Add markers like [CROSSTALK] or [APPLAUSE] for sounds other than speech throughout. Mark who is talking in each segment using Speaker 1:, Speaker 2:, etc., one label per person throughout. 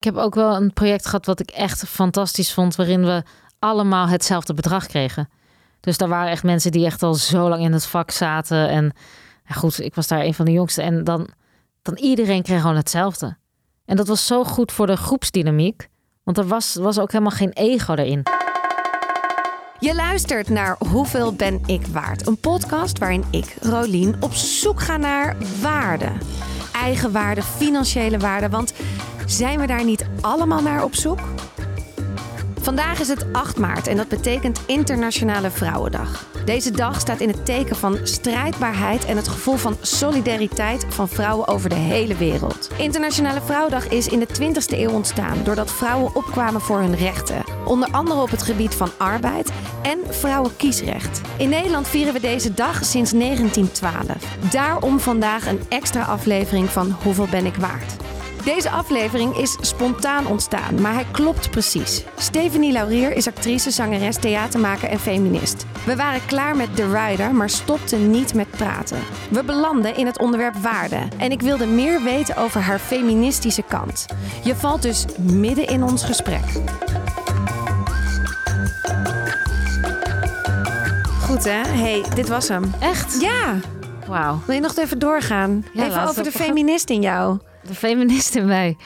Speaker 1: Ik heb ook wel een project gehad wat ik echt fantastisch vond, waarin we allemaal hetzelfde bedrag kregen. Dus daar waren echt mensen die echt al zo lang in het vak zaten. En ja, goed, ik was daar een van de jongsten. En dan, dan iedereen kreeg gewoon hetzelfde. En dat was zo goed voor de groepsdynamiek. Want er was, was ook helemaal geen ego erin.
Speaker 2: Je luistert naar Hoeveel ben ik waard? Een podcast waarin ik, Rolien, op zoek ga naar waarde. Eigen waarde, financiële waarde. Want zijn we daar niet allemaal naar op zoek? Vandaag is het 8 maart en dat betekent Internationale Vrouwendag. Deze dag staat in het teken van strijdbaarheid en het gevoel van solidariteit van vrouwen over de hele wereld. Internationale Vrouwendag is in de 20e eeuw ontstaan doordat vrouwen opkwamen voor hun rechten. Onder andere op het gebied van arbeid en vrouwenkiesrecht. In Nederland vieren we deze dag sinds 1912. Daarom vandaag een extra aflevering van Hoeveel ben ik waard? Deze aflevering is spontaan ontstaan, maar hij klopt precies. Stephanie Laurier is actrice, zangeres, theatermaker en feminist. We waren klaar met The Rider, maar stopten niet met praten. We belanden in het onderwerp waarde en ik wilde meer weten over haar feministische kant. Je valt dus midden in ons gesprek. Goed hè? Hey, dit was hem.
Speaker 1: Echt?
Speaker 2: Ja,
Speaker 1: Wauw.
Speaker 2: wil je nog even doorgaan?
Speaker 1: Ja,
Speaker 2: even over de feminist in jou.
Speaker 1: De feminist in mij.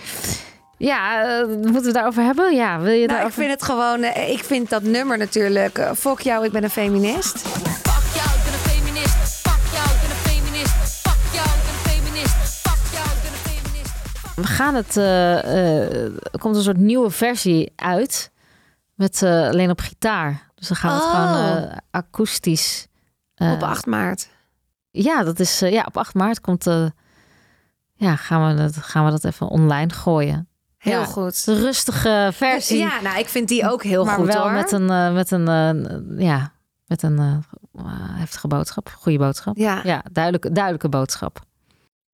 Speaker 1: Ja, eh, moeten we het daarover hebben? Ja, wil je
Speaker 2: Nou, ik
Speaker 1: daarover...
Speaker 2: vind het gewoon, eh, ik vind dat nummer natuurlijk. eh, Fok jou, ik ben een feminist.
Speaker 3: Fuck jou, ik ben een feminist. Fuck jou, ik ben een feminist. Fuck jou, ik ben een feminist. Fuck jou, ik ben een feminist.
Speaker 1: We gaan het... eh, eh, er komt een soort nieuwe versie uit. Met eh, alleen op gitaar. Dus dan gaan we het
Speaker 2: Oh.
Speaker 1: gewoon eh, akoestisch...
Speaker 2: Op 8 maart.
Speaker 1: Ja, dat is... eh, ja, op 8 maart komt... eh, ja, gaan we, dat, gaan we dat even online gooien.
Speaker 2: Heel
Speaker 1: Ja,
Speaker 2: goed.
Speaker 1: De rustige versie.
Speaker 2: Ja, nou, ik vind die ook heel
Speaker 1: maar
Speaker 2: goed
Speaker 1: wel
Speaker 2: hoor.
Speaker 1: met een, eh, met een, eh, ja, met een eh, heftige boodschap. Goede boodschap.
Speaker 2: Ja.
Speaker 1: Ja, duidelijke, duidelijke boodschap.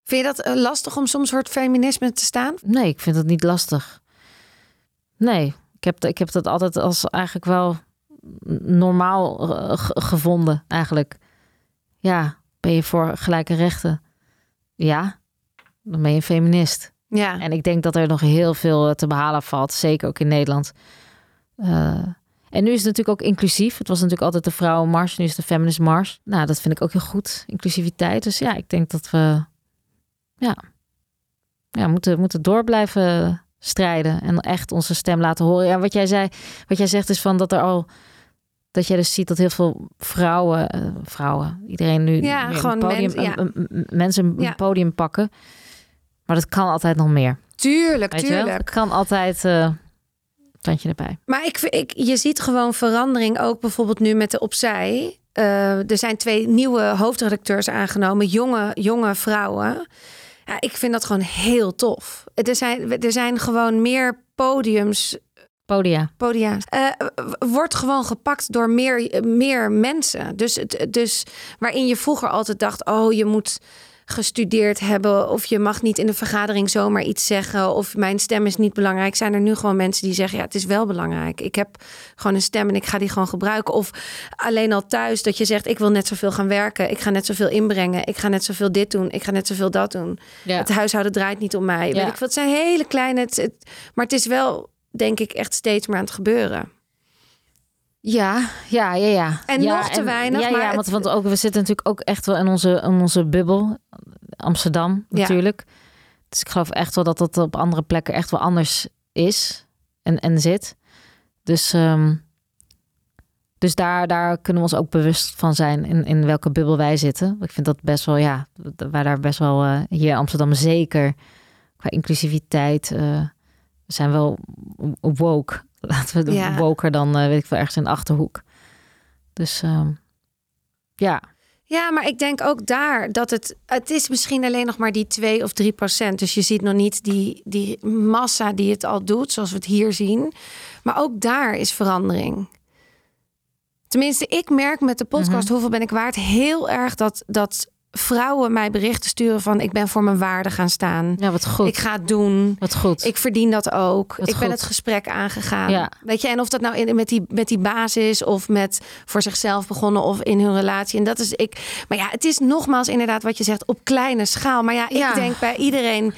Speaker 2: Vind je dat lastig om soms soort feminisme te staan?
Speaker 1: Nee, ik vind het niet lastig. Nee, ik heb, ik heb dat altijd als eigenlijk wel normaal gevonden, eigenlijk. Ja, ben je voor gelijke rechten? Ja, dan ben je een feminist.
Speaker 2: Ja.
Speaker 1: En ik denk dat er nog heel veel eh, te behalen valt, zeker ook in Nederland. Eh, en nu is het natuurlijk ook inclusief. Het was natuurlijk altijd de vrouwenmars, nu is het de feminist mars. Nou, dat vind ik ook heel goed, inclusiviteit. Dus ja, ik denk dat we ja, ja, moeten, moeten door blijven strijden en echt onze stem laten horen. Ja, wat jij zei, wat jij zegt is van dat er al dat jij dus ziet dat heel veel vrouwen, eh, vrouwen, iedereen nu
Speaker 2: Ja,
Speaker 1: een
Speaker 2: gewoon
Speaker 1: podium,
Speaker 2: mens- ja.
Speaker 1: een- een- een- mensen een
Speaker 2: Ja.
Speaker 1: podium pakken. Maar dat kan altijd nog meer.
Speaker 2: Tuurlijk,
Speaker 1: Weet
Speaker 2: tuurlijk.
Speaker 1: Het kan altijd eh tandje erbij.
Speaker 2: Maar ik, ik, je ziet gewoon verandering ook bijvoorbeeld nu met de Opzij. Eh, er zijn twee nieuwe hoofdredacteurs aangenomen, jonge, jonge vrouwen. Ja, ik vind dat gewoon heel tof. Er zijn, er zijn gewoon meer podiums,
Speaker 1: Podia.
Speaker 2: podia. eh, wordt gewoon gepakt door meer, meer mensen. Dus, dus waarin je vroeger altijd dacht: oh, je moet gestudeerd hebben of je mag niet in een vergadering zomaar iets zeggen of mijn stem is niet belangrijk. Zijn er nu gewoon mensen die zeggen: ja, het is wel belangrijk. Ik heb gewoon een stem en ik ga die gewoon gebruiken. Of alleen al thuis dat je zegt: ik wil net zoveel gaan werken, ik ga net zoveel inbrengen, ik ga net zoveel dit doen, ik ga net zoveel dat doen.
Speaker 1: Ja.
Speaker 2: Het huishouden draait niet om mij.
Speaker 1: Ja.
Speaker 2: Weet ik. Het zijn hele kleine, het, het- maar het is wel denk ik echt steeds meer aan het gebeuren.
Speaker 1: Ja, ja, ja, ja.
Speaker 2: En
Speaker 1: ja,
Speaker 2: nog te weinig,
Speaker 1: Ja,
Speaker 2: maar
Speaker 1: ja
Speaker 2: het-
Speaker 1: want, want ook, we zitten natuurlijk ook echt wel in onze, in onze bubbel. Amsterdam
Speaker 2: Ja.
Speaker 1: natuurlijk. Dus ik geloof echt wel dat dat op andere plekken echt wel anders is en, en zit. Dus, ehm, dus daar, daar kunnen we ons ook bewust van zijn in, in welke bubbel wij zitten. Ik vind dat best wel, ja, wij daar best wel eh, hier in Amsterdam zeker qua inclusiviteit. eh, we zijn wel woke. Laten we de
Speaker 2: Ja.
Speaker 1: woker dan, eh, weet ik veel, ergens in de achterhoek. Dus ehm, ja,
Speaker 2: Ja, maar ik denk ook daar dat het... Het is misschien alleen nog maar die 2 of 3 procent. Dus je ziet nog niet die, die massa die het al doet, zoals we het hier zien. Maar ook daar is verandering. Tenminste, ik merk met de podcast
Speaker 1: Mhm.
Speaker 2: Hoeveel ben ik waard... heel erg dat, dat vrouwen mij berichten sturen van... ik ben voor mijn waarde gaan staan.
Speaker 1: ja wat goed.
Speaker 2: Ik ga het doen.
Speaker 1: wat goed.
Speaker 2: Ik verdien dat ook.
Speaker 1: Wat
Speaker 2: ik ben het gesprek aangegaan.
Speaker 1: Ja.
Speaker 2: Weet je, en of dat nou in, met, die, met die basis of met voor zichzelf begonnen of in hun relatie. En dat is ik. Maar ja, het is nogmaals inderdaad wat je zegt op kleine schaal. Maar ja, ik
Speaker 1: Ja.
Speaker 2: denk bij iedereen.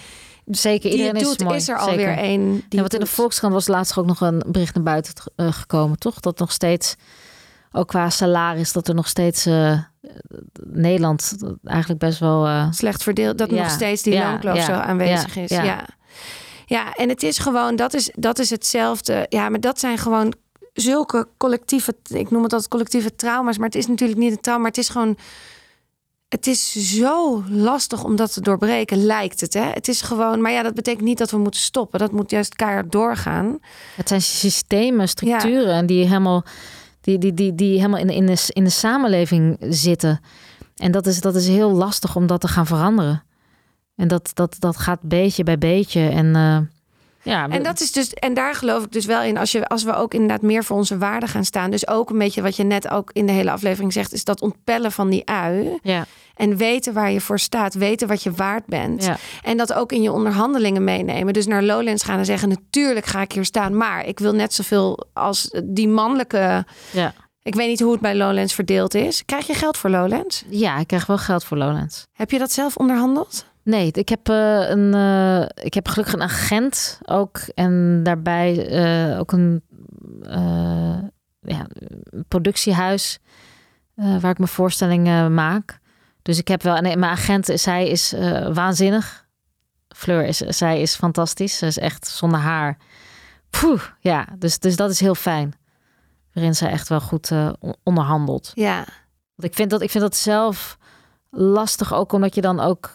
Speaker 1: Zeker, iedereen is mooi.
Speaker 2: is er alweer één.
Speaker 1: Ja, want in de. Volkskrant was laatst ook nog een bericht naar buiten eh, gekomen, toch? Dat nog steeds, ook qua salaris, dat er nog steeds eh, Nederland eigenlijk best wel. eh,
Speaker 2: slecht verdeeld, dat
Speaker 1: Ja,
Speaker 2: nog steeds die
Speaker 1: ja,
Speaker 2: loonkloof
Speaker 1: ja,
Speaker 2: zo aanwezig
Speaker 1: ja,
Speaker 2: is.
Speaker 1: ja.
Speaker 2: Ja. ja. en het is gewoon, dat is, dat is hetzelfde. Ja, maar dat zijn gewoon zulke collectieve, ik noem het altijd collectieve trauma's, maar het is natuurlijk niet een trauma, maar het is gewoon, het is zo lastig om dat te doorbreken, lijkt het. Hè? Het is gewoon, maar ja, dat betekent niet dat we moeten stoppen. Dat moet juist keihard doorgaan.
Speaker 1: Het zijn systemen, structuren die helemaal, die, die, die, die helemaal in, in, de, in de samenleving zitten. En dat is, dat is heel lastig om dat te gaan veranderen. En dat, dat, dat gaat beetje bij beetje. En, eh, ja,
Speaker 2: En dat is dus, en daar geloof ik dus wel in, als, je, als we ook inderdaad meer voor onze waarden gaan staan. Dus ook een beetje wat je net ook in de hele aflevering zegt, is dat ontpellen van die ui.
Speaker 1: ja,
Speaker 2: En weten waar je voor staat, weten wat je waard bent.
Speaker 1: ja,
Speaker 2: En dat ook in je onderhandelingen meenemen. Dus naar Lowlands gaan en zeggen: Natuurlijk ga ik hier staan, maar ik wil net zoveel als die mannelijke.
Speaker 1: ja.
Speaker 2: Ik weet niet hoe het bij Lowlands verdeeld is. Krijg je geld voor Lowlands?
Speaker 1: ja, ik krijg wel geld voor Lowlands.
Speaker 2: Heb je dat zelf onderhandeld?
Speaker 1: Nee, ik heb, eh, een, eh, ik heb gelukkig een agent ook. En daarbij eh, ook een ja, productiehuis eh, waar ik mijn voorstellingen maak. Dus ik heb wel... En mijn agent, zij is waanzinnig. Fleur, is, zij is fantastisch. Ze is echt zonder haar. Poeh, ja, dus, dus dat is heel fijn. Waarin zij echt wel goed on- onderhandelt.
Speaker 2: Ja.
Speaker 1: Want ik vind dat, ik vind dat zelf lastig ook omdat je dan ook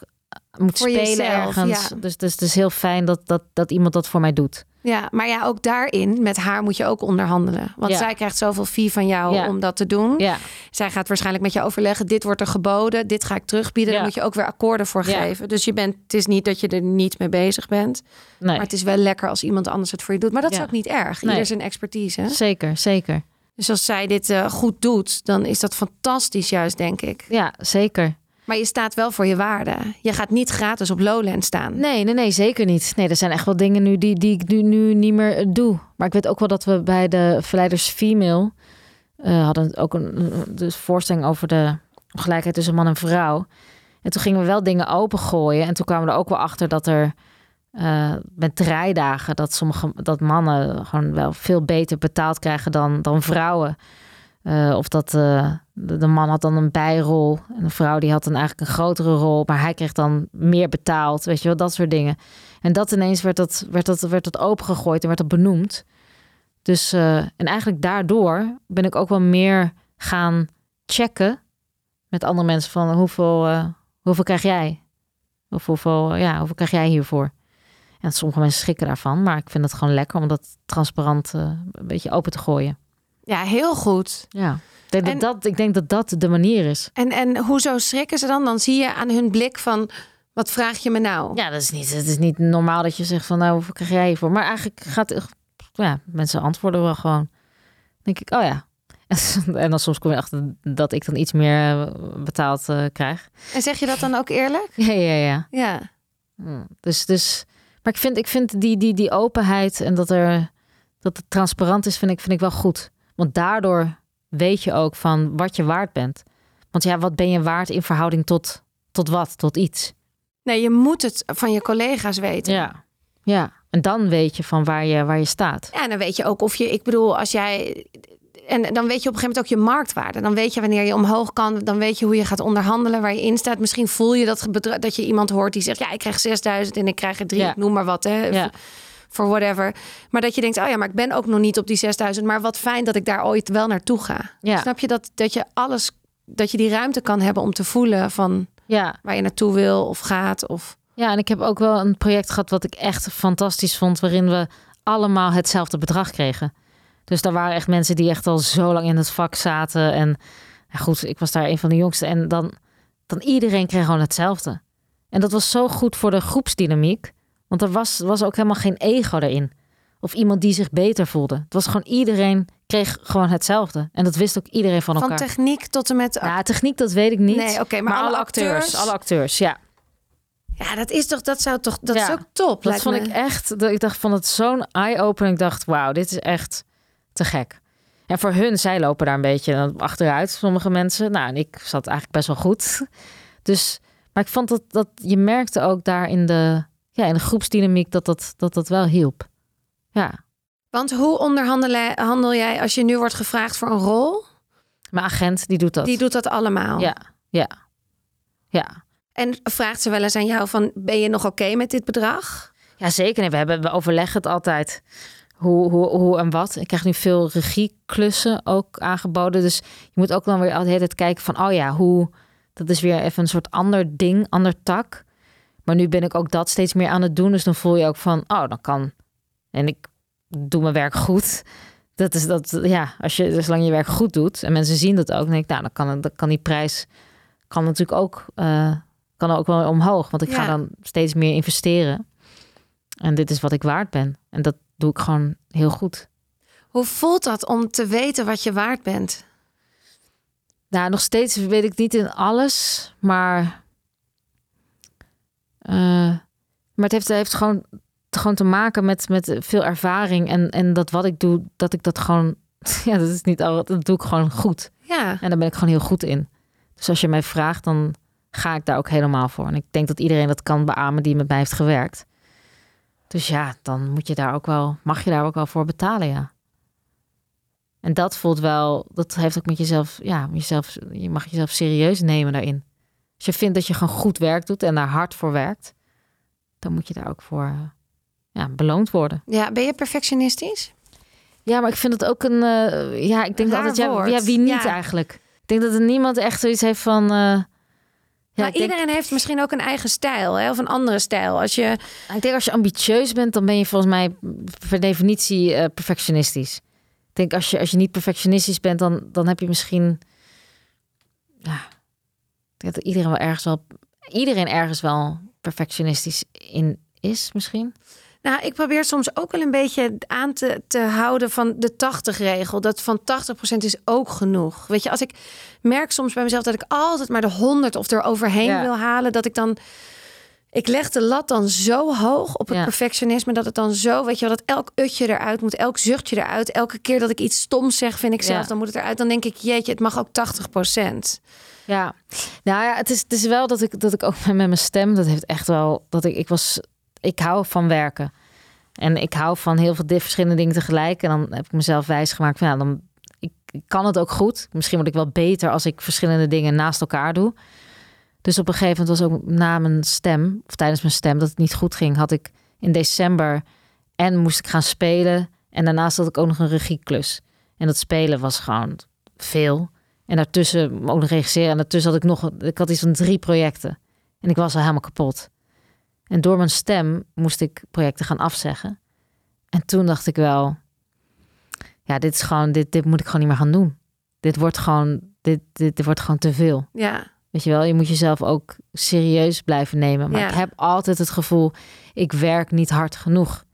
Speaker 1: moet
Speaker 2: Voor
Speaker 1: spelen
Speaker 2: jezelf,
Speaker 1: ergens.
Speaker 2: ja.
Speaker 1: Dus, dus het is heel fijn dat, dat, dat iemand dat voor mij doet.
Speaker 2: Ja, maar ja, ook daarin, met haar moet je ook onderhandelen. Want
Speaker 1: Ja.
Speaker 2: zij krijgt zoveel fee van jou
Speaker 1: Ja.
Speaker 2: om dat te doen.
Speaker 1: Ja,
Speaker 2: Zij gaat waarschijnlijk met je overleggen: dit wordt er geboden, dit ga ik terugbieden. Daar moet je ook weer akkoorden voor geven. Dus je bent, het is niet dat je er niet mee bezig bent.
Speaker 1: nee.
Speaker 2: Maar het is wel lekker als iemand anders het voor je doet. Maar dat is ook niet erg.
Speaker 1: Nee.
Speaker 2: Ieder zijn expertise. hè?
Speaker 1: Zeker, zeker.
Speaker 2: Dus als zij dit eh, goed doet, dan is dat fantastisch juist, denk ik.
Speaker 1: Ja, zeker.
Speaker 2: Maar je staat wel voor je waarde. Je gaat niet gratis op Lowland staan.
Speaker 1: Nee, nee, nee, zeker niet. Nee, er zijn echt wel dingen nu die, die ik nu, nu niet meer eh, doe. Maar ik weet ook wel dat we bij de Verleiders Female eh, hadden ook een, dus voorstelling over de ongelijkheid tussen man en vrouw. En toen gingen we wel dingen opengooien. En toen kwamen we er ook wel achter dat er eh, met draaidagen dat sommige dat mannen gewoon wel veel beter betaald krijgen dan, dan vrouwen. Eh, of dat eh, de, man had dan een bijrol en de vrouw die had dan eigenlijk een grotere rol, maar hij kreeg dan meer betaald, weet je wel, dat soort dingen. En dat ineens werd dat, werd dat, werd dat opengegooid en werd dat benoemd. Dus, eh, en eigenlijk daardoor ben ik ook wel meer gaan checken met andere mensen van hoeveel, hoeveel krijg jij? Of hoeveel, ja, hoeveel krijg jij hiervoor? En sommige mensen schrikken daarvan, maar ik vind het gewoon lekker om dat transparant een beetje open te gooien.
Speaker 2: Ja, heel goed.
Speaker 1: Ja, ik denk,
Speaker 2: En-
Speaker 1: dat, dat, ik denk dat dat de manier is.
Speaker 2: En, en hoezo schrikken ze dan? Dan zie je aan hun blik van... Wat vraag je me nou?
Speaker 1: Ja, dat is niet, het is niet normaal dat je zegt van nou, hoeveel krijg jij hiervoor? Maar eigenlijk gaat, ja, mensen antwoorden wel gewoon. Dan denk ik, oh ja. [LAUGHS] En dan soms kom je achter dat ik dan iets meer eh, betaald eh, krijg.
Speaker 2: En zeg je dat dan ook eerlijk?
Speaker 1: Ja, ja, ja.
Speaker 2: Ja.
Speaker 1: Hm, Dus, dus, maar ik vind, ik vind die, die, die openheid en dat, er, dat het transparant is, vind ik, vind ik wel goed. Want daardoor weet je ook van wat je waard bent. Want ja, wat ben je waard in verhouding tot, tot wat? Tot iets.
Speaker 2: Nee, je moet het van je collega's weten.
Speaker 1: Ja. Ja. En dan weet je van waar je, waar je staat.
Speaker 2: Ja, en dan weet je ook of je, ik bedoel, als jij. En dan weet je op een gegeven moment ook je marktwaarde. Dan weet je wanneer je omhoog kan. Dan weet je hoe je gaat onderhandelen, waar je in staat. Misschien voel je dat, dat je iemand hoort die zegt: Ja, ik krijg 6000 en ik krijg er drie,
Speaker 1: Ja.
Speaker 2: noem maar wat, hè,
Speaker 1: Ja.
Speaker 2: Voor whatever. Maar dat je denkt: Oh ja, maar ik ben ook nog niet op die 6000. Maar wat fijn dat ik daar ooit wel naartoe ga.
Speaker 1: Ja.
Speaker 2: Snap je dat, dat je alles, dat je die ruimte kan hebben om te voelen van
Speaker 1: Ja.
Speaker 2: waar je naartoe wil of gaat? Of
Speaker 1: ja, en ik heb ook wel een project gehad wat ik echt fantastisch vond, waarin we allemaal hetzelfde bedrag kregen. Dus daar waren echt mensen die echt al zo lang in het vak zaten. En ja, goed, ik was daar een van de jongste. En dan, dan iedereen kreeg gewoon hetzelfde. En dat was zo goed voor de groepsdynamiek. Want er was, was ook helemaal geen ego erin. Of iemand die zich beter voelde. Het was gewoon iedereen kreeg gewoon hetzelfde. En dat wist ook iedereen van
Speaker 2: van
Speaker 1: elkaar.
Speaker 2: techniek tot en met.
Speaker 1: Ja, techniek, dat weet ik niet.
Speaker 2: Nee, oké, maar alle acteurs?
Speaker 1: Alle acteurs, ja.
Speaker 2: Ja, dat is toch, dat zou toch, dat
Speaker 1: Ja,
Speaker 2: is ook top.
Speaker 1: Dat vond
Speaker 2: me.
Speaker 1: ik echt. dat Ik dacht van het zo'n eye-opener. Ik dacht, wauw, dit is echt te gek. En voor hun, zij lopen daar een beetje achteruit, sommige mensen. Nou, en ik zat eigenlijk best wel goed. Dus, maar ik vond dat, dat je merkte ook daar in de, ja, in de groepsdynamiek dat dat, dat, dat wel hielp. Ja,
Speaker 2: Want hoe onderhandel handel jij als je nu wordt gevraagd voor een rol?
Speaker 1: mijn agent die doet dat.
Speaker 2: Die doet dat allemaal.
Speaker 1: Ja, ja, ja.
Speaker 2: En vraagt ze wel eens aan jou van, ben je nog oké met dit bedrag?
Speaker 1: Ja, zeker. Nee, we, hebben, we overleggen het altijd. Hoe, hoe, hoe en wat. Ik krijg nu veel regieklussen ook aangeboden. Dus je moet ook dan weer altijd kijken van... oh ja, hoe... Dat is weer even een soort ander ding, ander tak. Maar nu ben ik ook dat steeds meer aan het doen. Dus dan voel je ook van, oh, dan kan... En ik doe mijn werk goed. Dat is dat, ja, als je, zolang je werk goed doet... en mensen zien dat ook, dan denk ik, nou, dan kan, dan kan die prijs... kan natuurlijk ook, eh, kan ook wel omhoog. Want ik ga dan steeds meer investeren. En dit is wat ik waard ben. En dat doe ik gewoon heel goed.
Speaker 2: Hoe voelt dat om te weten wat je waard bent?
Speaker 1: Nou, nog steeds weet ik niet in alles, maar. Eh, maar het heeft, heeft gewoon, gewoon te maken met, met veel ervaring. En, en dat wat ik doe, dat ik dat gewoon. [LAUGHS] Ja, dat is niet al. Dat doe ik gewoon goed.
Speaker 2: Ja,
Speaker 1: En daar ben ik gewoon heel goed in. Dus als je mij vraagt, dan ga ik daar ook helemaal voor. En ik denk dat iedereen dat kan beamen die met mij heeft gewerkt. Dus ja, dan moet je daar ook wel, mag je daar ook wel voor betalen, ja. En dat voelt wel, dat heeft ook met jezelf, ja, jezelf, je mag jezelf serieus nemen daarin. Als je vindt dat je gewoon goed werk doet en daar hard voor werkt, dan moet je daar ook voor eh, ja, beloond worden.
Speaker 2: ja. ben je perfectionistisch?
Speaker 1: Ja, maar ik vind het ook een. eh, ja, ik denk
Speaker 2: Raar
Speaker 1: altijd. Ja,
Speaker 2: woord.
Speaker 1: ja, wie niet
Speaker 2: Ja.
Speaker 1: eigenlijk? Ik denk dat er niemand echt zoiets heeft van. eh, ja,
Speaker 2: maar
Speaker 1: denk,
Speaker 2: iedereen heeft misschien ook een eigen stijl hè? of een andere stijl. Als je,
Speaker 1: ik denk als je ambitieus bent, dan ben je volgens mij per definitie perfectionistisch. Ik denk als je, als je niet perfectionistisch bent, dan, dan heb je misschien. Ja, denk dat iedereen wel ergens wel. Iedereen ergens wel perfectionistisch in is, misschien.
Speaker 2: nou, ik probeer soms ook wel een beetje aan te, te houden van de 80-regel. Dat van 80% is ook genoeg. Weet je, als ik merk soms bij mezelf dat ik altijd maar de 100 of er overheen
Speaker 1: Ja.
Speaker 2: wil halen, dat ik dan. Ik leg de lat dan zo hoog op het
Speaker 1: Ja.
Speaker 2: perfectionisme dat het dan zo, weet je wel, dat elk utje eruit moet, elk zuchtje eruit. Elke keer dat ik iets stoms zeg, vind ik zelf,
Speaker 1: Ja.
Speaker 2: dan moet het eruit. Dan denk ik, jeetje, het mag ook 80%.
Speaker 1: Ja, nou ja, het is, het is wel dat ik, dat ik ook met mijn stem, dat heeft echt wel, dat ik, ik was, ik hou van werken. En ik hou van heel veel verschillende dingen tegelijk. En dan heb ik mezelf wijsgemaakt van, ja, dan, ik, ik kan het ook goed. Misschien word ik wel beter als ik verschillende dingen naast elkaar doe. Dus op een gegeven moment was ook na mijn stem, of tijdens mijn stem, dat het niet goed ging, had ik in december en moest ik gaan spelen. En daarnaast had ik ook nog een regieklus. En dat spelen was gewoon veel. En daartussen ook nog regisseren. En daartussen had ik nog, ik had iets van drie projecten. En ik was al helemaal kapot. En door mijn stem moest ik projecten gaan afzeggen. En toen dacht ik wel, ja, dit is gewoon, dit, dit moet ik gewoon niet meer gaan doen. Dit wordt gewoon, dit, dit, dit wordt gewoon te veel.
Speaker 2: Ja,
Speaker 1: Weet je wel, je moet jezelf ook serieus blijven nemen. Maar
Speaker 2: Ja.
Speaker 1: ik heb altijd het gevoel, ik werk niet hard genoeg.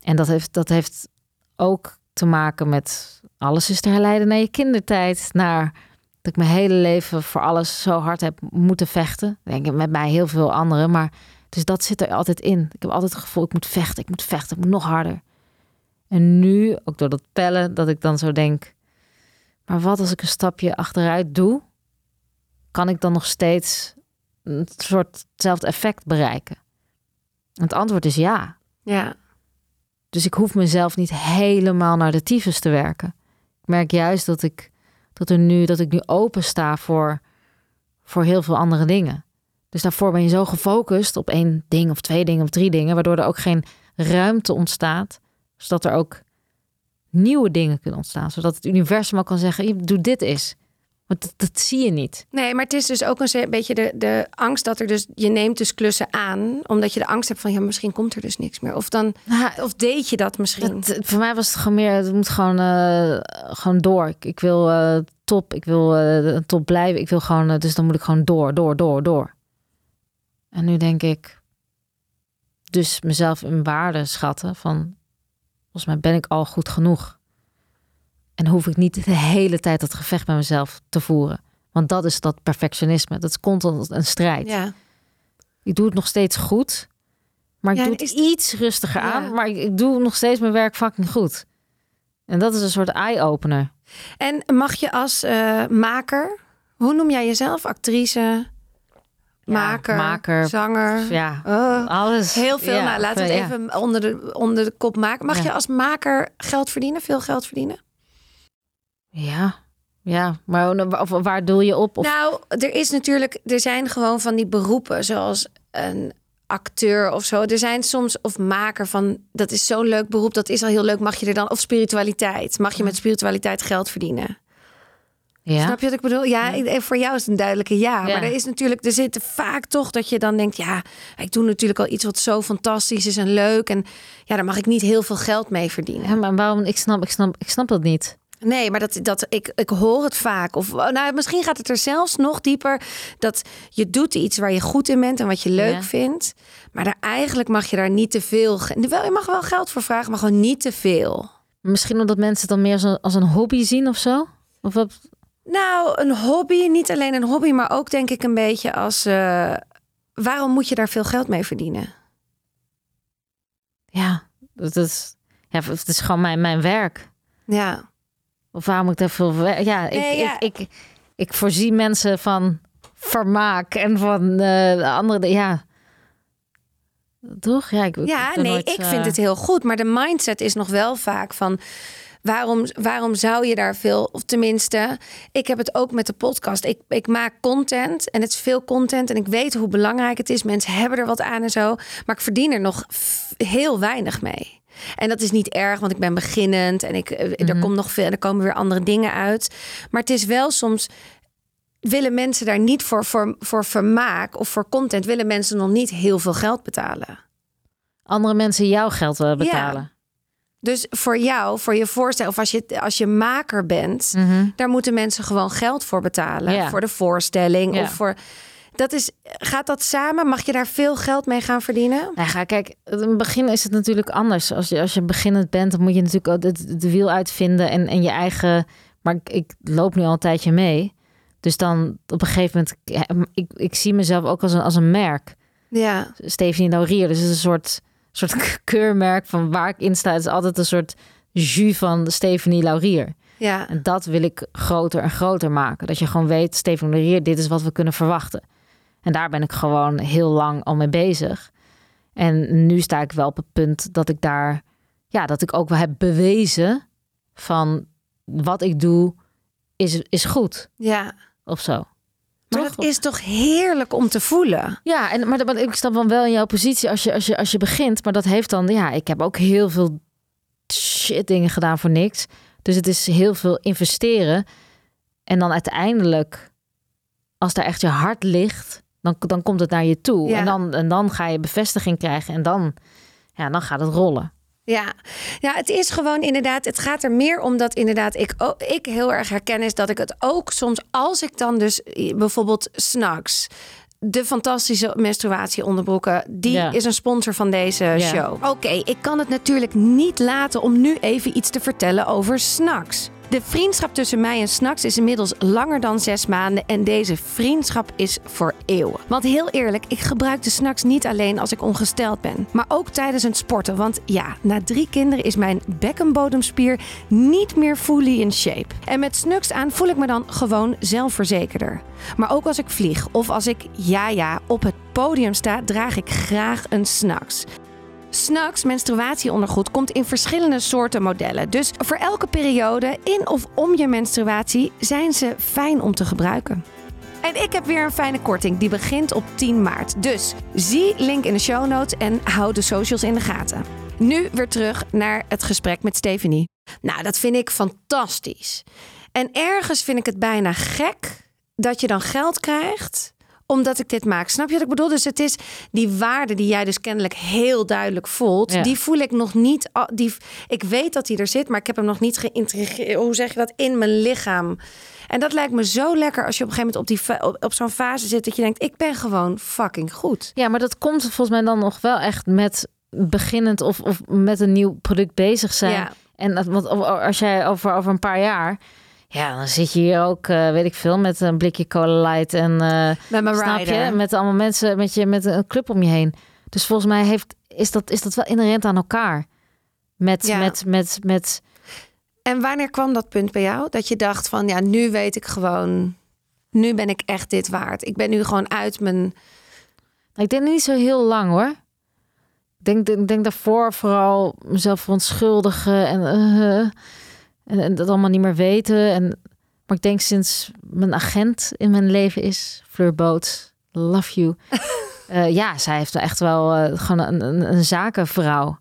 Speaker 1: En dat heeft, dat heeft ook te maken met alles is te herleiden naar je kindertijd. Naar dat ik mijn hele leven voor alles zo hard heb moeten vechten. Denk ik met mij heel veel anderen. Maar dus dat zit er altijd in. Ik heb altijd het gevoel, ik moet vechten, ik moet vechten, ik moet nog harder. En nu, ook door dat pellen, dat ik dan zo denk... Maar wat als ik een stapje achteruit doe? Kan ik dan nog steeds een soort hetzelfde effect bereiken? En Het antwoord is ja.
Speaker 2: ja.
Speaker 1: Dus ik hoef mezelf niet helemaal naar de tyfus te werken. Merk juist dat ik, dat er nu, dat ik nu open sta voor, voor heel veel andere dingen. Dus daarvoor ben je zo gefocust op één ding of twee dingen of drie dingen, waardoor er ook geen ruimte ontstaat, zodat er ook nieuwe dingen kunnen ontstaan. Zodat het universum ook kan zeggen, "Je, doe dit eens. Want dat, dat zie je niet.
Speaker 2: Nee, maar het is dus ook een beetje de, de angst dat er dus... Je neemt dus klussen aan, omdat je de angst hebt van... Ja, misschien komt er dus niks meer. Of dan...
Speaker 1: Nou,
Speaker 2: Of deed je dat misschien?
Speaker 1: Dat, voor mij was het gewoon meer, het moet gewoon, eh, gewoon door. Ik, ik wil eh, top, ik wil eh, top blijven. Ik wil gewoon, eh, dus dan moet ik gewoon door, door, door, door. En nu denk ik, dus mezelf in waarde schatten van, volgens mij ben ik al goed genoeg. En hoef ik niet de hele tijd dat gevecht met mezelf te voeren. Want dat is dat perfectionisme. Dat is constant een strijd.
Speaker 2: Ja.
Speaker 1: Ik doe het nog steeds goed. Maar ik
Speaker 2: Ja,
Speaker 1: doe het iets rustiger
Speaker 2: Ja.
Speaker 1: aan. Maar ik, ik doe nog steeds mijn werk fucking goed. En dat is een soort eye-opener.
Speaker 2: En mag je als eh, maker... Hoe noem jij jezelf? Actrice? maker,
Speaker 1: maker,
Speaker 2: zanger.
Speaker 1: Ja,
Speaker 2: Oh,
Speaker 1: alles.
Speaker 2: heel veel.
Speaker 1: Ja,
Speaker 2: nou, laten we het even onder de, onder de kop maken. Mag je als maker geld verdienen? Veel geld verdienen?
Speaker 1: Ja, ja. Maar of, waar doe je op? Of,
Speaker 2: Nou, er is natuurlijk, er zijn gewoon van die beroepen, zoals een acteur of zo. Er zijn soms, of maker van, dat is zo'n leuk beroep, dat is al heel leuk. Mag je er dan, of spiritualiteit, mag je met spiritualiteit geld verdienen?
Speaker 1: ja.
Speaker 2: Snap je wat ik bedoel? Ja, voor jou is het een duidelijke ja.
Speaker 1: Ja.
Speaker 2: Maar er is natuurlijk, er zit vaak toch dat je dan denkt, ja, ik doe natuurlijk al iets wat zo fantastisch is en leuk. En ja, daar mag ik niet heel veel geld mee verdienen.
Speaker 1: Maar waarom? Ik snap, ik snap, ik snap dat niet.
Speaker 2: Nee, maar dat, dat, ik, ik hoor het vaak. Of nou, misschien gaat het er zelfs nog dieper. Dat je doet iets waar je goed in bent en wat je leuk
Speaker 1: Ja.
Speaker 2: vindt. Maar daar, eigenlijk mag je daar niet te veel. Wel, je mag wel geld voor vragen, maar gewoon niet te veel.
Speaker 1: Misschien omdat mensen het dan meer als een, als een hobby zien of zo? Of wat?
Speaker 2: Nou, een hobby, niet alleen een hobby, maar ook denk ik een beetje als. eh, waarom moet je daar veel geld mee verdienen?
Speaker 1: Ja, dat is, ja, het is gewoon mijn, mijn werk.
Speaker 2: Ja,
Speaker 1: Of waarom moet ik daar veel... wer- Ja, ik,
Speaker 2: Nee, ja.
Speaker 1: Ik, ik, ik voorzie mensen van vermaak en van eh andere... Ja, toch? Ja, ik,
Speaker 2: ja nee,
Speaker 1: nooit,
Speaker 2: ik
Speaker 1: eh,
Speaker 2: vind het heel goed. Maar de mindset is nog wel vaak van. Waarom, waarom zou je daar veel, of tenminste, ik heb het ook met de podcast. Ik, ik maak content en het is veel content en ik weet hoe belangrijk het is. Mensen hebben er wat aan en zo, maar ik verdien er nog heel weinig mee. En dat is niet erg, want ik ben beginnend en ik, eh, er komt nog veel, er komen weer andere dingen uit. Maar het is wel soms willen mensen daar niet voor, voor, voor vermaak of voor content, willen mensen nog niet heel veel geld betalen.
Speaker 1: Andere mensen jouw geld willen betalen.
Speaker 2: Dus voor jou, voor je voorstel, of als je, als je maker bent,
Speaker 1: Mhm.
Speaker 2: daar moeten mensen gewoon geld voor betalen.
Speaker 1: Ja.
Speaker 2: Voor de voorstelling
Speaker 1: Ja.
Speaker 2: of voor. Dat is, gaat dat samen? Mag je daar veel geld mee gaan verdienen?
Speaker 1: Nou, ga, kijk, in het begin is het natuurlijk anders. Als je, als je beginnend bent, dan moet je natuurlijk ook het, de wiel uitvinden en, en je eigen. Maar ik, ik loop nu al een tijdje mee. Dus dan op een gegeven moment, ik, ik zie mezelf ook als een, als een merk.
Speaker 2: Ja,
Speaker 1: Stephanie Laurier. Dus het is een soort, soort [LAUGHS] keurmerk van waar ik in sta. Het is altijd een soort jus van Stephanie Laurier.
Speaker 2: ja,
Speaker 1: En dat wil ik groter en groter maken. Dat je gewoon weet, Stephanie Laurier, dit is wat we kunnen verwachten. En daar ben ik gewoon heel lang al mee bezig. En nu sta ik wel op het punt dat ik daar, ja, dat ik ook wel heb bewezen van wat ik doe is, is goed
Speaker 2: ja.
Speaker 1: of zo.
Speaker 2: Maar
Speaker 1: Toch?
Speaker 2: dat is toch heerlijk om te voelen?
Speaker 1: Ja, en, maar, maar ik snap dan wel in jouw positie als je, als, je, als je begint. Maar dat heeft dan, ja, ik heb ook heel veel shit dingen gedaan voor niks. Dus het is heel veel investeren. En dan uiteindelijk, als daar echt je hart ligt, dan, dan komt het naar je toe.
Speaker 2: Ja.
Speaker 1: En, dan, en dan ga je bevestiging krijgen en dan, ja, dan gaat het rollen.
Speaker 2: Ja. ja, het is gewoon inderdaad, het gaat er meer om dat inderdaad ik, ook, ik heel erg herken is dat ik het ook soms, als ik dan dus bijvoorbeeld snacks, de fantastische menstruatieonderbroeken, die
Speaker 1: Ja.
Speaker 2: is een sponsor van deze
Speaker 1: Ja.
Speaker 2: show. Oké, ik kan het natuurlijk niet laten om nu even iets te vertellen over snacks. De vriendschap tussen mij en Snacks is inmiddels langer dan zes maanden en deze vriendschap is voor eeuwen. Want heel eerlijk, ik gebruik de Snacks niet alleen als ik ongesteld ben, maar ook tijdens het sporten. Want ja, na drie kinderen is mijn bekkenbodemspier niet meer fully in shape. En met Snacks aan voel ik me dan gewoon zelfverzekerder. Maar ook als ik vlieg of als ik, ja ja, op het podium sta, draag ik graag een Snacks. Snacks menstruatieondergoed komt in verschillende soorten modellen. Dus voor elke periode in of om je menstruatie zijn ze fijn om te gebruiken. En ik heb weer een fijne korting die begint op 10 maart. Dus zie link in de show notes en hou de socials in de gaten. Nu weer terug naar het gesprek met Stephanie. Nou, dat vind ik fantastisch. En ergens vind ik het bijna gek dat je dan geld krijgt omdat ik dit maak. Snap je wat ik bedoel? Dus het is die waarde die jij dus kennelijk heel duidelijk voelt.
Speaker 1: Ja.
Speaker 2: Die voel ik nog niet. Die, ik weet dat die er zit, maar ik heb hem nog niet geïntegreerd. Hoe zeg je dat? In mijn lichaam. En dat lijkt me zo lekker als je op een gegeven moment op, die, op, op zo'n fase zit dat je denkt: ik ben gewoon fucking goed.
Speaker 1: Ja, maar dat komt volgens mij dan nog wel echt met beginnend of, of met een nieuw product bezig zijn.
Speaker 2: Ja.
Speaker 1: En dat, want als jij over, over een paar jaar, ja, dan zit je hier ook, eh, weet ik veel, met een blikje Cola Light en eh,
Speaker 2: Met mijn
Speaker 1: snap je, met allemaal mensen, met je, met een club om je heen. Dus volgens mij heeft, is dat, is dat wel inherent aan elkaar. Met,
Speaker 2: Ja.
Speaker 1: met, met, met,
Speaker 2: En wanneer kwam dat punt bij jou? Dat je dacht van ja, nu weet ik gewoon, nu ben ik echt dit waard. Ik ben nu gewoon uit mijn
Speaker 1: Ik denk niet zo heel lang hoor. Ik denk, ik denk daarvoor vooral mezelf verontschuldigen en, eh, en, en dat allemaal niet meer weten. En, maar ik denk sinds mijn agent in mijn leven is, Fleur Boots, love you. [LAUGHS] Eh, ja, zij heeft echt wel eh, gewoon een, een, een zakenvrouw.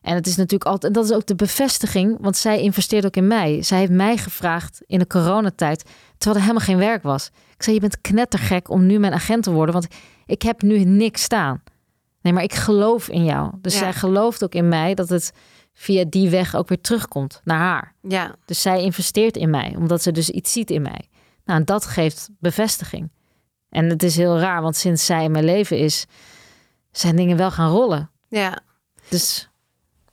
Speaker 1: En het is natuurlijk altijd, en dat is ook de bevestiging, want zij investeert ook in mij. Zij heeft mij gevraagd in de coronatijd, terwijl er helemaal geen werk was. Ik zei, je bent knettergek om nu mijn agent te worden, want ik heb nu niks staan. Nee, maar ik geloof in jou. Dus
Speaker 2: Ja.
Speaker 1: zij gelooft ook in mij dat het via die weg ook weer terugkomt naar haar.
Speaker 2: Ja,
Speaker 1: Dus zij investeert in mij, omdat ze dus iets ziet in mij. Nou, en dat geeft bevestiging. En het is heel raar, want sinds zij in mijn leven is, zijn dingen wel gaan rollen.
Speaker 2: ja,
Speaker 1: Dus,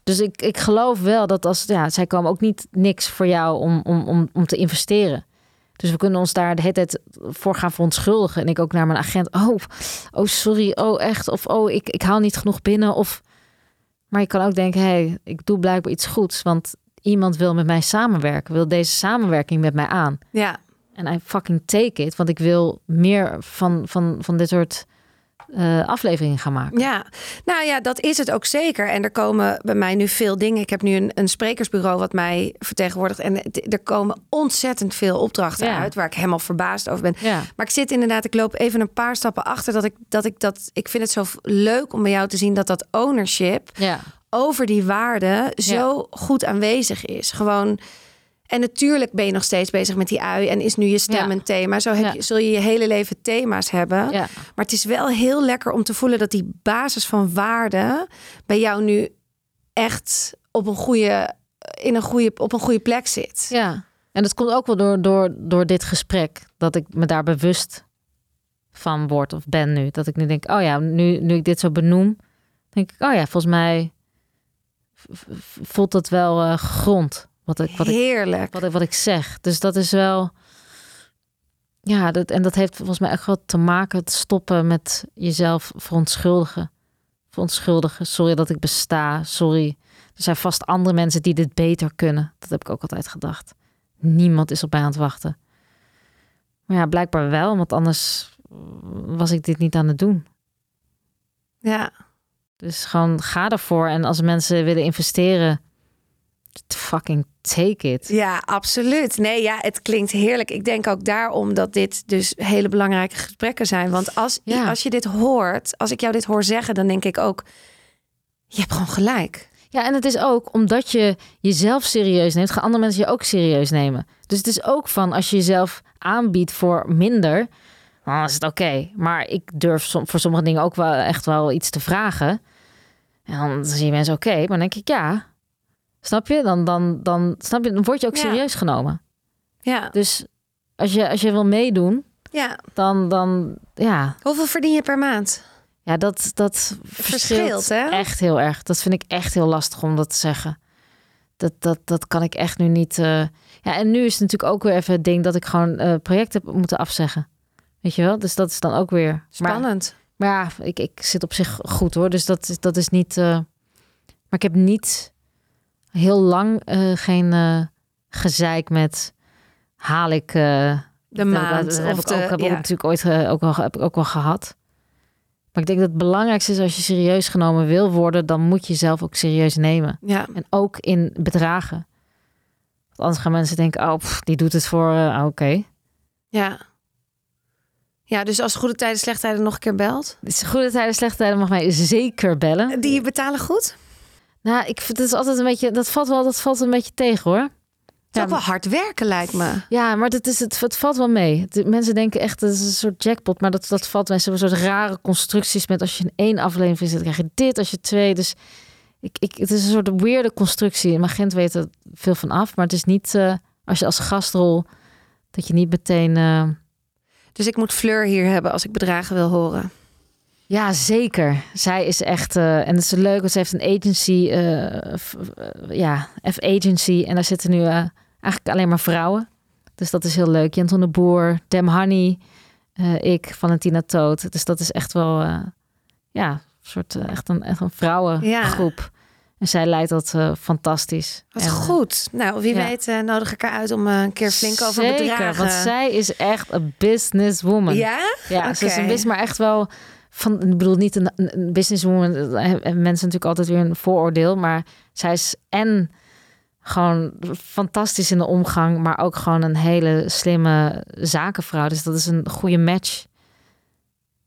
Speaker 1: dus ik, ik geloof wel dat als, ja, zij komen ook niet niks voor jou om, om, om, om te investeren. Dus we kunnen ons daar de hele tijd voor gaan verontschuldigen. En ik ook naar mijn agent. Oh, oh sorry. Oh, echt. Of oh, ik, ik haal niet genoeg binnen. Of... Maar je kan ook denken, hé, hey, ik doe blijkbaar iets goeds. Want iemand wil met mij samenwerken. Wil deze samenwerking met mij aan.
Speaker 2: ja.
Speaker 1: En I fucking take it. Want ik wil meer van, van, van dit soort eh, afleveringen gaan maken.
Speaker 2: Ja, nou ja, dat is het ook zeker. En er komen bij mij nu veel dingen. Ik heb nu een, een sprekersbureau wat mij vertegenwoordigt. En er komen ontzettend veel opdrachten
Speaker 1: Ja.
Speaker 2: uit waar ik helemaal verbaasd over ben.
Speaker 1: Ja.
Speaker 2: Maar ik zit inderdaad, ik loop even een paar stappen achter dat ik dat ik dat. Ik vind het zo leuk om bij jou te zien dat dat ownership
Speaker 1: Ja.
Speaker 2: over die waarden zo goed aanwezig is. Gewoon. En natuurlijk ben je nog steeds bezig met die ui en is nu je stem
Speaker 1: Ja.
Speaker 2: een thema. Zo heb je, zul je je hele leven thema's hebben. Maar het is wel heel lekker om te voelen dat die basis van waarde bij jou nu echt op een goede, in een goede, op een goede plek zit.
Speaker 1: Ja, en dat komt ook wel door, door, door dit gesprek. Dat ik me daar bewust van word of ben nu. Dat ik nu denk, oh ja, nu, nu ik dit zo benoem, denk ik, oh ja, volgens mij voelt het wel eh grond wat ik, wat, ik,
Speaker 2: Heerlijk.
Speaker 1: wat, ik, wat ik zeg. Dus dat is wel, ja, dat, en dat heeft volgens mij echt wel te maken het stoppen met jezelf verontschuldigen. Verontschuldigen, sorry dat ik besta, sorry. Er zijn vast andere mensen die dit beter kunnen. Dat heb ik ook altijd gedacht. Niemand is op mij aan het wachten. Maar ja, blijkbaar wel, want anders was ik dit niet aan het doen.
Speaker 2: Ja,
Speaker 1: Dus gewoon ga ervoor. En als mensen willen investeren, fucking take it.
Speaker 2: ja, absoluut. Nee, ja, het klinkt heerlijk. Ik denk ook daarom dat dit dus hele belangrijke gesprekken zijn. Want als,
Speaker 1: Ja.
Speaker 2: als je dit hoort, als ik jou dit hoor zeggen, dan denk ik ook, je hebt gewoon gelijk.
Speaker 1: Ja, en het is ook omdat je jezelf serieus neemt, gaan andere mensen je ook serieus nemen. Dus het is ook van als je jezelf aanbiedt voor minder, dan is het oké. Maar ik durf som- voor sommige dingen ook wel echt wel iets te vragen. En dan zie je mensen oké, maar dan denk ik ja. Snap je? Dan, dan, dan, snap je? dan word je ook
Speaker 2: Ja.
Speaker 1: serieus genomen.
Speaker 2: Ja,
Speaker 1: Dus als je, als je wil meedoen,
Speaker 2: ja.
Speaker 1: dan, dan ja,
Speaker 2: Hoeveel verdien je per maand?
Speaker 1: ja dat, dat verschilt,
Speaker 2: Verschilt, hè?
Speaker 1: echt heel erg. Dat vind ik echt heel lastig om dat te zeggen. Dat, dat, dat kan ik echt nu niet. eh, Ja, en nu is het natuurlijk ook weer even het ding dat ik gewoon eh, projecten heb moeten afzeggen. Weet je wel? Dus dat is dan ook weer.
Speaker 2: Spannend.
Speaker 1: maar ja, ik, ik zit op zich goed hoor. Dus dat, is- dat is niet. eh, Maar ik heb niet heel lang eh, geen eh, gezeik met haal ik. eh,
Speaker 2: de maand.
Speaker 1: Dat, heb ik
Speaker 2: de,
Speaker 1: ook, heb ik
Speaker 2: ja.
Speaker 1: natuurlijk ooit ook wel, heb ik ook wel gehad. Maar ik denk dat het belangrijkste is als je serieus genomen wil worden, dan moet je jezelf ook serieus nemen.
Speaker 2: ja,
Speaker 1: En ook in bedragen. Want anders gaan mensen denken, oh, pff, die doet het voor, ah, oké.
Speaker 2: ja. Ja, dus als goede tijden, slechte tijden nog een keer belt.
Speaker 1: Is goede tijden, slechte tijden mag mij zeker bellen.
Speaker 2: Die betalen goed.
Speaker 1: Nou, ik vind het is altijd een beetje, dat valt wel, dat valt een beetje tegen hoor.
Speaker 2: Het is ook wel hard werken, lijkt me.
Speaker 1: Ja, maar dat is het, het valt wel mee. De, mensen denken echt, dat is een soort jackpot. Maar dat, dat valt mensen een soort rare constructies met als je in één aflevering zit, dan krijg je dit. Als je twee, dus ik, ik, het is een soort weirde constructie. En mijn agent weet er veel van af. Maar het is niet, eh, als je als gastrol, dat je niet meteen... eh,
Speaker 2: Dus ik moet Fleur hier hebben als ik bedragen wil horen.
Speaker 1: Ja, zeker. Zij is echt, eh, en het is leuk, want ze heeft een agency, eh, f- eh, ja, F-agency. En daar zitten nu eigenlijk alleen maar vrouwen. Dus dat is heel leuk. Janton de Boer, Dem Honey, ik, Valentina Toot. Dus dat is echt wel, ja, een soort, echt, een, echt een vrouwengroep. En zij leidt dat fantastisch.
Speaker 2: Wat
Speaker 1: En,
Speaker 2: goed. Nou, wie
Speaker 1: ja.
Speaker 2: weet eh, nodig ik haar uit om een keer flink over
Speaker 1: Zeker,
Speaker 2: bedragen.
Speaker 1: want zij is echt een businesswoman.
Speaker 2: Ja?
Speaker 1: Ja, ze is een business, maar echt wel van, ik bedoel niet een, een businesswoman, eh, hebben mensen natuurlijk altijd weer een vooroordeel, maar zij is en gewoon fantastisch in de omgang, maar ook gewoon een hele slimme zakenvrouw. Dus dat is een goede match.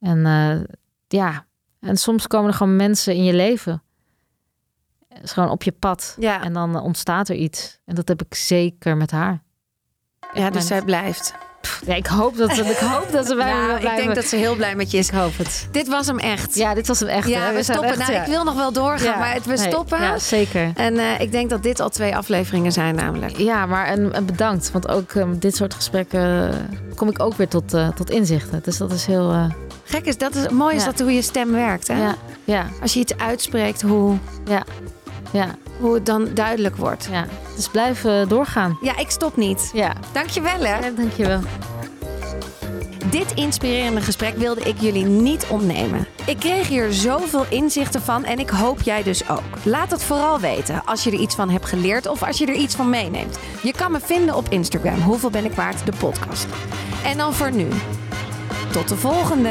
Speaker 1: En eh, ja, en soms komen er gewoon mensen in je leven. Het is gewoon op je pad.
Speaker 2: Ja,
Speaker 1: En dan ontstaat er iets. En dat heb ik zeker met haar.
Speaker 2: ja dus zij blijft.
Speaker 1: Ja, ik hoop dat, ik hoop dat ze bij me
Speaker 2: Nou, ik denk dat ze heel blij met je is.
Speaker 1: Ik hoop het.
Speaker 2: Dit was hem echt.
Speaker 1: Ja, dit was hem echt.
Speaker 2: Ja,
Speaker 1: hè.
Speaker 2: we, stoppen.
Speaker 1: echt,
Speaker 2: nou,
Speaker 1: ja.
Speaker 2: ik wil nog wel doorgaan,
Speaker 1: Ja.
Speaker 2: maar het, we
Speaker 1: Nee,
Speaker 2: stoppen.
Speaker 1: Ja, zeker.
Speaker 2: En eh, ik denk dat dit al twee afleveringen zijn namelijk.
Speaker 1: Ja, maar en, en bedankt. Want ook eh, met dit soort gesprekken eh, kom ik ook weer tot, eh, tot inzichten. Dus dat is heel...
Speaker 2: Gek is, dat is, mooi is
Speaker 1: Ja.
Speaker 2: dat hoe je stem werkt. Hè?
Speaker 1: ja, ja,
Speaker 2: Als je iets uitspreekt, hoe,
Speaker 1: ja, ja,
Speaker 2: hoe het dan duidelijk wordt.
Speaker 1: ja. Dus blijf eh, doorgaan.
Speaker 2: Ja, ik stop niet.
Speaker 1: Ja.
Speaker 2: Dankjewel hè.
Speaker 1: ja, dankjewel.
Speaker 2: Dit inspirerende gesprek wilde ik jullie niet ontnemen. Ik kreeg hier zoveel inzichten van en ik hoop jij dus ook. Laat het vooral weten als je er iets van hebt geleerd of als je er iets van meeneemt. Je kan me vinden op Instagram. Hoeveel ben ik waard? De podcast. En dan voor nu. Tot de volgende.